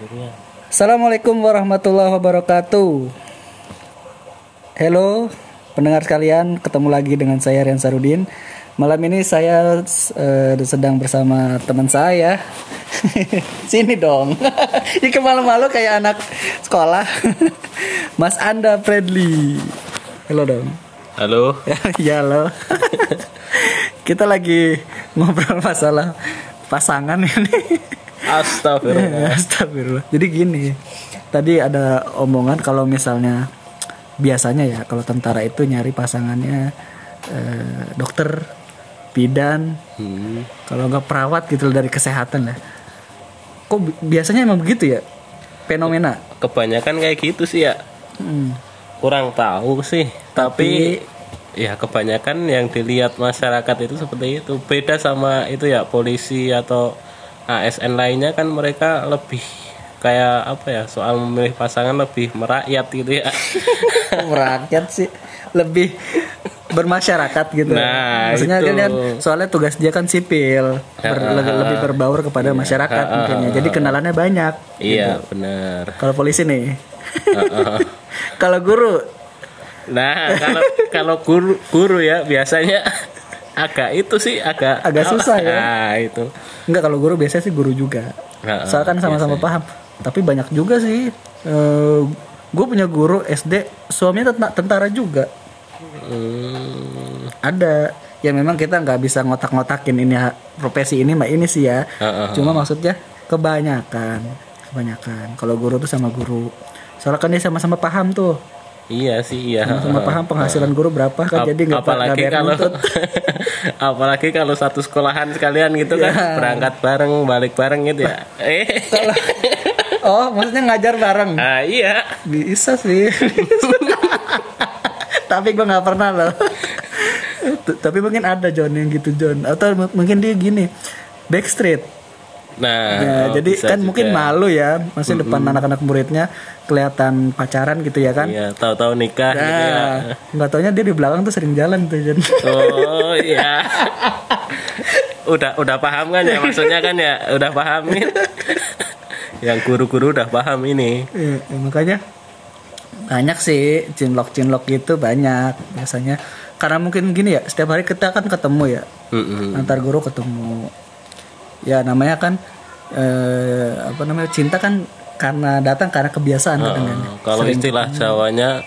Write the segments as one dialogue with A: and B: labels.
A: sendirian.
B: Assalamualaikum warahmatullahi wabarakatuh. Halo pendengar sekalian, ketemu lagi dengan saya Rian Sarudin. Malam ini saya eh, sedang bersama teman saya. Sini dong. Ini malu-malu kayak anak sekolah. Mas Anda Fredly. Halo dong.
A: Halo.
B: ya halo. Kita lagi ngobrol masalah pasangan ini.
A: Astagfirullah.
B: Astagfirullah. Jadi gini, tadi ada omongan kalau misalnya biasanya ya kalau tentara itu nyari pasangannya eh, dokter, bidan,
A: Hmm.
B: kalau nggak perawat gitu dari kesehatan lah. Kok bi- biasanya emang begitu ya? Fenomena.
A: Kebanyakan kayak gitu sih ya.
B: Hmm.
A: Kurang tahu sih. Tapi, ya kebanyakan yang dilihat masyarakat itu seperti itu. Beda sama itu ya polisi atau ASN lainnya kan mereka lebih kayak apa ya soal memilih pasangan lebih merakyat gitu ya.
B: Rakyat sih lebih bermasyarakat gitu.
A: Nah,
B: Maksudnya
A: itu.
B: kan soalnya tugas dia kan sipil, ber-
A: Ah,
B: lebih, lebih berbaur kepada masyarakat
A: ah,
B: mungkin ya. Jadi kenalannya banyak.
A: iya benar.
B: Kalau polisi nih. Kalau guru
A: Nah, kalau kalau guru guru ya biasanya agak itu sih agak
B: Agak susah ya.
A: Nah, itu.
B: enggak kalau guru biasanya sih guru juga.
A: Heeh,
B: Soalnya kan sama-sama paham. Tapi banyak juga sih gue punya guru SD suaminya tenta- tentara juga.
A: Hmm,
B: Ada. Ya memang kita nggak bisa ngotak-ngotakin ini profesi ini mah ini sih ya.
A: heeh.
B: Cuma maksudnya kebanyakan, kebanyakan. Kalau guru tuh sama guru. Soalnya kan dia sama-sama paham tuh.
A: Iya sih iya.
B: Sama-sama paham penghasilan guru berapa kan
A: Ap-
B: jadi nggak
A: apalagi kalau apalagi kalau satu sekolahan sekalian gitu kan
B: Ya.
A: berangkat bareng balik bareng gitu ya. Eh.
B: Oh, maksudnya ngajar bareng.
A: Ah iya.
B: Bisa sih. Tapi gue nggak pernah loh. Tapi mungkin ada John yang gitu John. Atau mungkin dia gini backstreet.
A: Nah,
B: Ya,
A: oh,
B: jadi kan
A: juga.
B: mungkin malu ya, masih depan anak-anak muridnya kelihatan pacaran gitu ya kan.
A: Iya, tahu-tahu nikah gitu ya.
B: Nah, taunya dia di belakang tuh sering jalan tuh John.
A: Oh iya. udah udah paham kan ya maksudnya kan ya udah paham nih. Yang guru-guru udah paham ini.
B: Iya, ya, makanya banyak sih cinlok cinlok gitu banyak biasanya. Karena mungkin gini ya, setiap hari kita kan ketemu ya.
A: Mm-mm.
B: antar guru ketemu ya namanya kan eh, apa namanya cinta kan karena datang karena kebiasaan kadang kan
A: Oh, kalau istilah Jawanya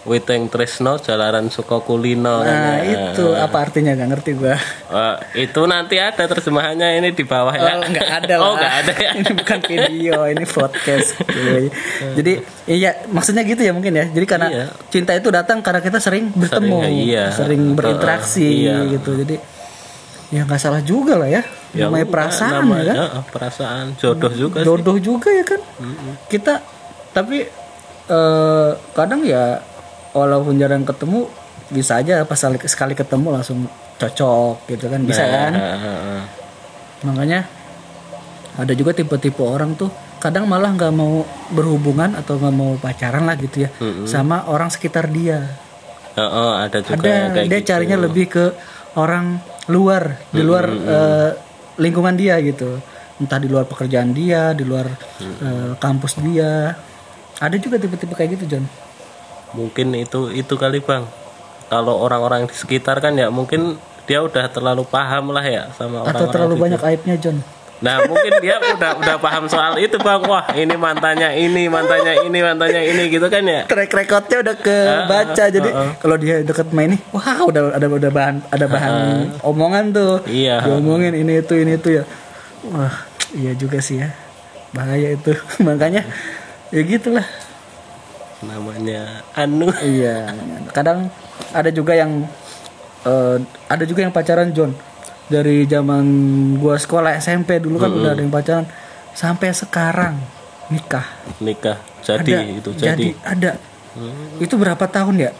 A: Witeng Tresno Jalaran Suko Kulino
B: nah
A: kan ya.
B: itu apa artinya gak ngerti gua
A: Eh, itu nanti ada terjemahannya ini di bawah ya.
B: oh nggak ada lah
A: Oh, nggak ada ya.
B: ini bukan video ini podcast cuy. jadi iya maksudnya gitu ya mungkin ya jadi karena
A: Iya.
B: cinta itu datang karena kita sering bertemu
A: Sering, iya.
B: sering berinteraksi
A: Iya.
B: gitu jadi ya nggak salah juga lah ya,
A: Ya
B: namanya
A: udah,
B: perasaan ya
A: namanya,
B: kan
A: eh, perasaan. Jodoh juga sih.
B: jodoh juga ya kan? Kita tapi eh, kadang ya walaupun jarang ketemu bisa aja pas sekali, sekali ketemu langsung cocok gitu kan. Bisa kan?
A: Nah, eh, eh.
B: makanya ada juga tipe-tipe orang tuh kadang malah nggak mau berhubungan atau nggak mau pacaran lah gitu ya sama orang sekitar dia.
A: Eh, eh, ada juga
B: ada
A: kayak
B: dia
A: gitu.
B: carinya lebih ke orang luar di luar eh, lingkungan dia gitu entah di luar pekerjaan dia di luar eh, kampus dia ada juga tipe-tipe kayak gitu John
A: Mungkin itu itu kali Bang. Kalau orang-orang di sekitar kan ya mungkin dia udah terlalu paham lah ya sama orang-orang.
B: atau terlalu
A: situ.
B: banyak aibnya John
A: Nah mungkin dia udah udah paham soal itu bang. Wah ini mantannya ini, mantannya ini, mantannya ini gitu kan ya.
B: track recordnya udah kebaca. Jadi kalau dia deket main ini wah udah ada udah bahan ada bahan omongan tuh.
A: Iya.
B: diomongin ini itu ini itu ya. Wah iya juga sih ya. Bahaya itu. Makanya ya gitulah.
A: Namanya Anu.
B: iya kadang ada juga yang eh, ada juga yang pacaran John dari zaman gua sekolah SMP dulu kan udah ada yang pacaran sampai sekarang nikah.
A: Nikah jadi
B: ada
A: itu jadi,
B: ada. Itu berapa tahun ya?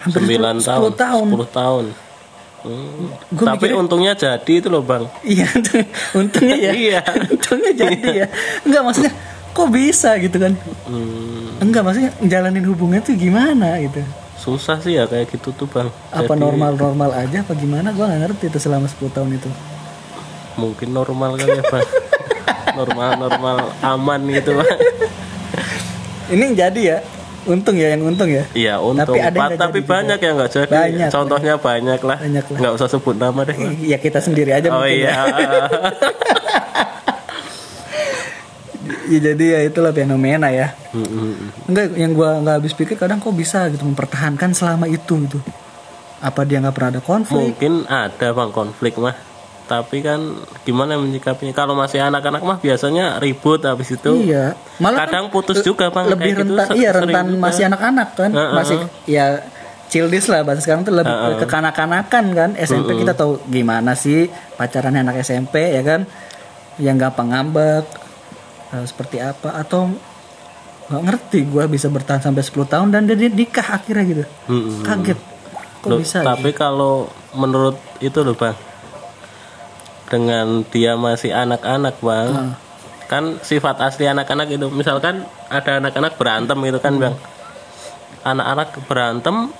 B: Hampir
A: 9
B: 10
A: tahun,
B: tahun.
A: 10 tahun. Hmm.
B: Gua
A: Tapi
B: mikirnya-
A: untungnya jadi itu loh bang.
B: iya untungnya ya.
A: Iya.
B: untungnya jadi ya. Enggak maksudnya kok bisa gitu kan?
A: Hmm,
B: enggak maksudnya jalanin hubungan tuh gimana gitu
A: susah sih ya kayak gitu tuh bang.
B: apa
A: Jadi,
B: normal-normal aja apa gimana gua nggak ngerti itu selama 10 tahun itu
A: Mungkin normal kali ya bang. normal-normal aman gitu bang
B: Ini jadi ya. Untung ya yang untung ya.
A: iya untung
B: Tapi ada yang
A: tapi
B: jadi juga.
A: banyak yang nggak jadi
B: Banyak,
A: contohnya banyak lah
B: Banyak lah.
A: nggak usah sebut nama deh Bang.
B: Ya kita sendiri aja
A: oh
B: mungkin
A: iya
B: ya. Jadi ya itulah fenomena ya. Enggak yang gua nggak habis pikir kadang kok bisa gitu mempertahankan selama itu gitu. Apa dia nggak pernah ada konflik?
A: mungkin ada bang konflik mah tapi kan gimana menyikapinya kalau masih anak-anak mah biasanya ribut habis itu
B: Iya. Malah
A: kadang
B: kan
A: putus juga bang
B: lebih
A: kayak gitu,
B: rentan
A: se-
B: iya rentan
A: juga.
B: masih anak-anak kan
A: Heeh.
B: masih ya childish lah bahasa sekarang tuh lebih ke kanak-kanakan kan SMP kita tahu gimana sih pacarannya anak SMP ya kan yang gampang ngambek seperti apa? Atau nggak ngerti gua bisa bertahan sampai 10 tahun dan dia nikah akhirnya gitu?
A: Mm-mm.
B: kaget. Kok
A: Loh,
B: bisa
A: tapi kalau menurut itu loh bang dengan dia masih anak-anak bang
B: Ah.
A: kan sifat asli anak-anak itu misalkan ada anak-anak berantem gitu kan bang. Anak-anak berantem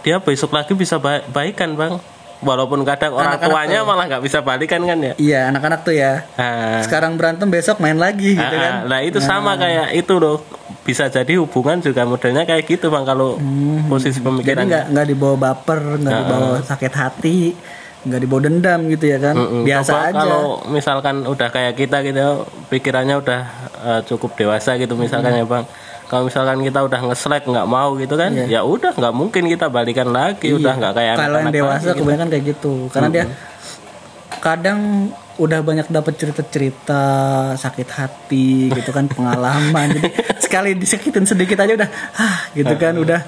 A: dia besok lagi bisa ba- baikan bang walaupun kadang orang
B: Anak-anak
A: tuanya malah nggak bisa balikan kan ya?
B: Iya anak-anak tuh ya.
A: Ah.
B: sekarang berantem besok main lagi gitu
A: Ah,
B: kan.
A: Ah. Nah itu sama kayak itu loh. Bisa jadi hubungan juga modelnya kayak gitu bang kalau posisi
B: jadi
A: pemikiran
B: nggak nggak dibawa baper nggak dibawa sakit hati nggak dibawa dendam gitu ya kan?
A: Mm-mm.
B: biasa
A: Coba
B: aja.
A: Kalau misalkan udah kayak kita gitu, pikirannya udah eh, cukup dewasa gitu misalkan ya bang. Kalau misalkan kita udah nge-slack nggak mau gitu kan, ya udah nggak mungkin kita balikan lagi, udah nggak kayak
B: kalau yang dewasa
A: lagi gitu.
B: kebanyakan kayak gitu. Karena dia kadang udah banyak dapat cerita-cerita sakit hati gitu kan pengalaman. Jadi sekali disakitin sedikit aja udah ah gitu kan udah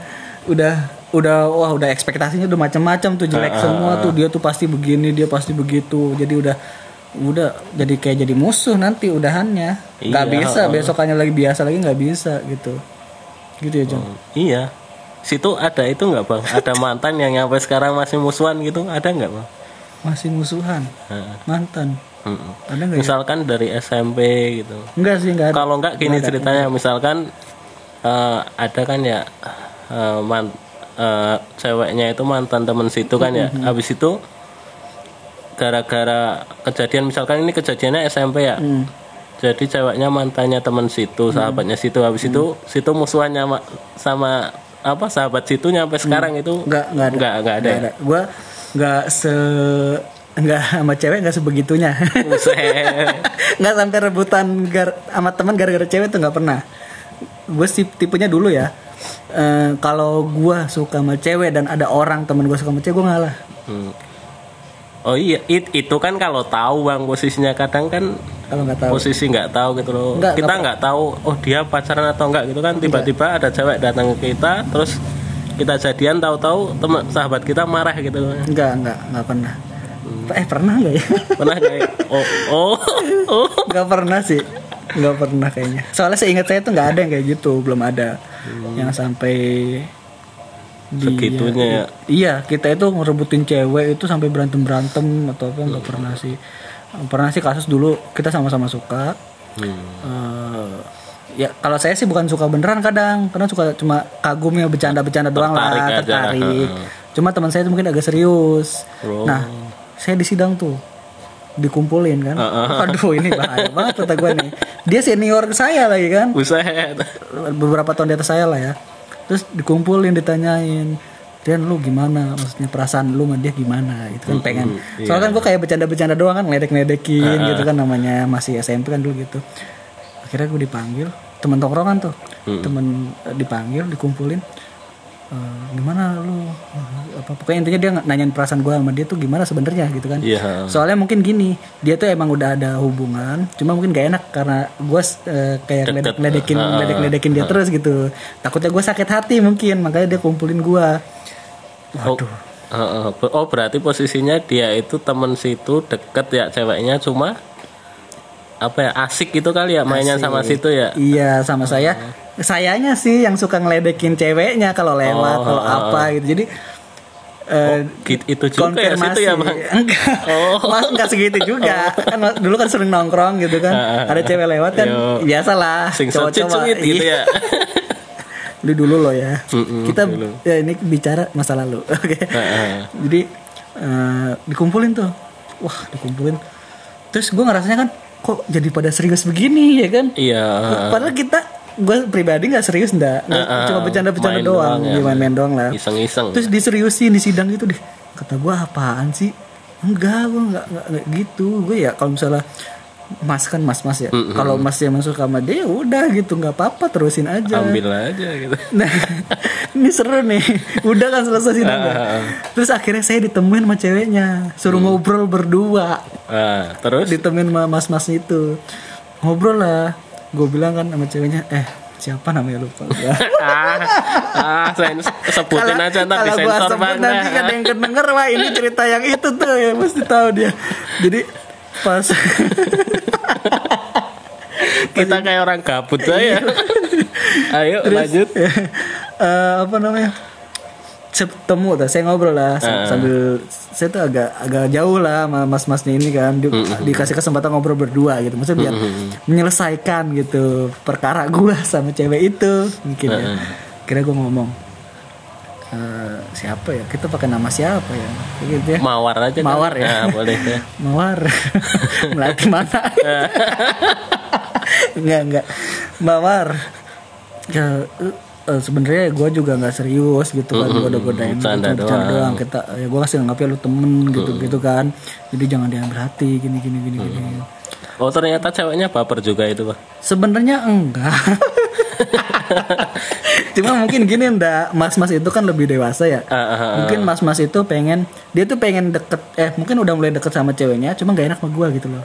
B: udah udah wah udah ekspektasinya udah macam-macam tuh jelek semua tuh. Dia tuh pasti begini dia pasti begitu. Jadi udah udah jadi kayak jadi musuh nanti udahannya nggak
A: Iya,
B: bisa besokannya lagi biasa lagi nggak bisa gitu gitu ya Jong
A: Iya. Situ ada itu nggak bang? Ada mantan yang sampai sekarang masih musuhan gitu? Ada nggak bang?
B: masih musuhan
A: Heeh.
B: mantan
A: Mm-mm.
B: ada nggak ya?
A: Misalkan dari SMP gitu.
B: enggak sih enggak
A: Kalau nggak gini ceritanya, misalkan eh, ada kan ya eh, man, eh, ceweknya itu mantan temen situ kan ya.
B: Mm-hmm.
A: Habis itu gara-gara kejadian misalkan ini kejadiannya SMP ya.
B: Hmm.
A: Jadi ceweknya mantannya temen situ, sahabatnya situ. Habis itu situ musuhannya ma- sama apa sahabat situ nyampe sekarang itu
B: Enggak, enggak ada.
A: Nggak, nggak ada.
B: Nggak ada. Gua enggak se enggak sama cewek enggak sebegitunya. Enggak sampai rebutan gar, sama teman gara-gara cewek tuh enggak pernah. Gue sih tipenya dulu ya. Eh, kalau gua suka sama cewek dan ada orang temen gue suka sama cewek gue ngalah.
A: Hmm. Oh iya, it- itu kan kalau tahu bang posisinya kadang kan
B: Kalau nggak tahu.
A: posisi nggak tahu gitu loh.
B: Nggak,
A: kita
B: nggak
A: nggak tahu oh dia pacaran atau enggak gitu kan tiba-tiba ada cewek datang ke kita terus kita jadian tahu-tahu teman sahabat kita marah gitu.
B: Enggak, enggak, enggak pernah.
A: Hmm.
B: Eh pernah enggak ya?
A: Pernah kayak oh oh oh
B: Enggak pernah sih. Enggak pernah kayaknya. Soalnya seingat saya tuh nggak ada yang kayak gitu, belum ada. Yang sampai
A: segitunya ya.
B: Iya, kita itu ngerebutin cewek itu sampai berantem-berantem atau apa nggak pernah sih. Pernah sih kasus dulu kita sama-sama suka.
A: Hmm.
B: Eh, ya kalau saya sih bukan suka beneran kadang, karena suka cuma kagum ya bercanda-bercanda doang lah,
A: aja.
B: tertarik. Cuma teman saya itu mungkin agak serius.
A: Oh.
B: Nah, saya di sidang tuh dikumpulin kan. Aduh, ini bahaya banget kata gue nih. Dia senior saya lagi kan
A: Buset.
B: beberapa tahun di atas saya lah ya terus dikumpulin ditanyain Rian lu gimana? Maksudnya perasaan lu sama dia gimana? Gitu kan pengen. soalnya kan gue kayak bercanda-bercanda doang kan ngeledek-ledekin gitu kan namanya masih SMP kan dulu gitu. Akhirnya gue dipanggil temen tongkrongan tuh. Temen eh, dipanggil dikumpulin Eh, gimana lu apa pokoknya intinya dia nanyain perasaan gue sama dia tuh gimana sebenarnya gitu kan
A: Iya.
B: soalnya mungkin gini dia tuh emang udah ada hubungan cuma mungkin gak enak karena gue kayak
A: Deket.
B: ngeledek-ledekin ngeledek-ledekin dia terus gitu takutnya gue sakit hati mungkin makanya dia kumpulin gue
A: Oh, Heeh. oh berarti posisinya dia itu temen situ deket ya ceweknya cuma apa ya asik gitu kali ya mainnya sama situ ya.
B: iya sama saya sayanya sih yang suka ngeledekin ceweknya kalau lewat
A: Oh,
B: kalau
A: oh,
B: apa gitu jadi
A: Gitu- itu juga ya situ ya bang.
B: enggak
A: Oh.
B: mas enggak segitu juga kan mas- dulu kan sering nongkrong gitu kan ada cewek lewat kan
A: Yo.
B: biasalah cowok-cowok
A: secit gitu
B: Iya.
A: ya.
B: Dulu dulu loh ya.
A: Mm-mm,
B: kita
A: dulu.
B: ya ini bicara masa lalu. Oke.
A: Heeh.
B: Jadi eh, dikumpulin tuh. Wah, dikumpulin. Terus gue ngerasanya kan kok jadi pada serius begini ya kan
A: Iya.
B: padahal kita gue pribadi nggak serius ndak
A: Ah, ah,
B: cuma bercanda-bercanda
A: main
B: doang,
A: doang ya.
B: ya, main-main doang lah
A: Iseng-iseng.
B: terus diseriusin di sidang gitu deh kata gue apaan sih enggak gue nggak nggak gitu gue ya kalau misalnya mas kan mas mas ya kalau mas yang masuk sama dia ya udah gitu nggak apa-apa terusin aja
A: Ambil aja gitu.
B: Nah, ini seru nih. Udah kan selesai sidang.
A: Ah, ah, ah.
B: Terus akhirnya saya ditemuin sama ceweknya, suruh
A: Hmm.
B: ngobrol berdua.
A: Nah, terus
B: Ditemuin sama mas-mas itu. Ngobrol lah. Gue bilang kan sama ceweknya, "Eh, siapa namanya lupa gua."
A: ah, ah, sebutin aja ntar
B: kalau gua
A: disensor
B: sebut nanti kan yang kedenger wah ini cerita yang itu tuh ya mesti tahu dia. Jadi pas
A: Kita kayak orang gabut aja. Ayo lanjut.
B: Eh, apa namanya saya ketemu tuh saya ngobrol lah sa- sambil saya tuh agak agak jauh lah sama mas-masnya ini kan Di- dikasih kesempatan ngobrol berdua gitu maksudnya biar menyelesaikan gitu perkara gua sama cewek itu mungkin ya. Kira gua ngomong "Eh, siapa ya? Kita pakai nama siapa ya? Gitu ya.
A: Mawar aja. kan?
B: Mawar ya?
A: Nah, boleh. Ya.
B: Mawar. Melati mana? Enggak enggak. Mawar. Ya eh, sebenarnya gue juga nggak serius gitu kan gue udah godain
A: bercanda
B: gitu, bercanda
A: doang.
B: doang. Kita ya gue kasih anggapnya lu temen gitu gitu kan. Jadi jangan diambil hati gini gini gini gini.
A: Oh ternyata ceweknya baper juga itu pak.
B: sebenarnya enggak. Cuma mungkin gini ndak mas-mas itu kan lebih dewasa ya.
A: Ah, ah, ah.
B: mungkin mas-mas itu pengen dia tuh pengen deket eh mungkin udah mulai deket sama ceweknya cuma gak enak sama gue gitu loh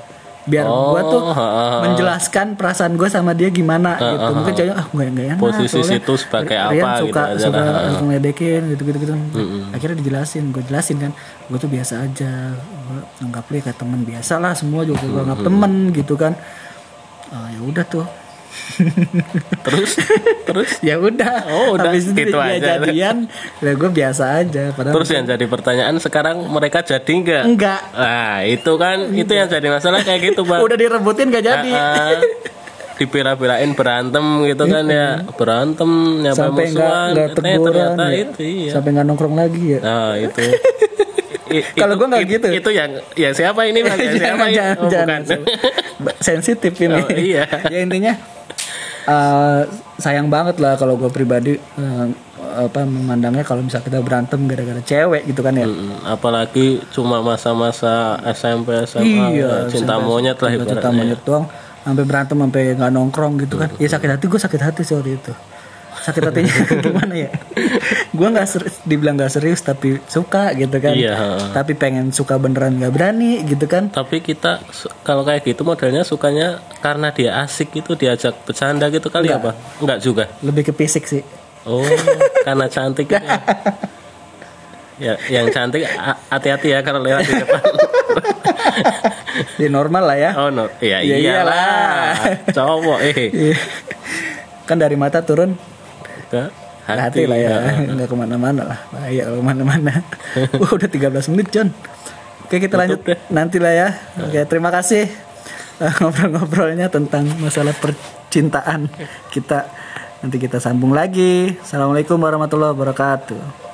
B: biar
A: Oh,
B: gua tuh
A: ah, ah.
B: menjelaskan perasaan gue sama dia gimana gitu. mungkin ceweknya ah gue gak enak
A: Posisi situ sebagai
B: Rian
A: apa
B: suka
A: gitu
B: suka
A: lah.
B: suka ngeledekin gitu gitu gitu akhirnya dijelasin gue jelasin kan. Gue tuh biasa aja. Gue anggap dia kayak teman biasa lah semua juga gue anggap temen gitu kan. Ah, ya udah tuh
A: Terus terus
B: ya udah
A: Oh, udah.
B: habis itu
A: Gitu
B: dia
A: aja.
B: jadian ya gue biasa aja padahal
A: terus yang jadi pertanyaan sekarang mereka jadi nggak?
B: enggak
A: Nah itu kan itu yang jadi masalah kayak gitu bang.
B: udah direbutin gak jadi
A: ah. dipira-pirain berantem gitu kan ya berantem nyampe
B: sampai nggak
A: musuhan
B: nggak
A: Eh,
B: teguran
A: ternyata
B: ya.
A: itu iya
B: sampai nggak nongkrong lagi ya
A: nah itu
B: Kalau gua nggak
A: itu-
B: gitu.
A: itu yang ya siapa ini bang Ya, siapa
B: jangan
A: ini?
B: jangan,
A: Oh,
B: jangan.
A: bukan.
B: sensitif ini
A: Oh, iya.
B: ya intinya eh, sayang banget lah kalau gue pribadi eh, apa memandangnya kalau misal kita berantem gara-gara cewek gitu kan ya.
A: Mm, apalagi cuma masa-masa SMP SMA
B: Iya,
A: cinta
B: sampai-
A: monyet lah
B: cinta
A: ibaratnya
B: monyet doang. Sampai berantem sampai nggak nongkrong gitu kan. Ya sakit hati gue sakit hati sih waktu itu sakit hatinya gimana ya? Gue nggak dibilang nggak serius tapi suka gitu kan.
A: Iya,
B: tapi pengen suka beneran nggak berani gitu kan.
A: Tapi kita kalau kayak gitu modelnya sukanya karena dia asik itu diajak bercanda gitu kali apa? Enggak juga?
B: Lebih ke fisik sih.
A: Oh karena cantik gitu ya. ya yang cantik hati-hati ya kalau lewat di depan.
B: Di normal lah ya.
A: Oh no ya
B: Ya
A: iyalah. Cowok eh.
B: Iya. kan dari mata turun
A: ke
B: ke hati, lah ya. nggak ke mana-mana lah. Bahaya kalau ke mana-mana. Wah, udah 13 menit John. Oke kita lanjut nanti lah ya. Oke terima kasih eh, ngobrol-ngobrolnya tentang masalah percintaan. Kita nanti kita sambung lagi. Assalamualaikum warahmatullahi wabarakatuh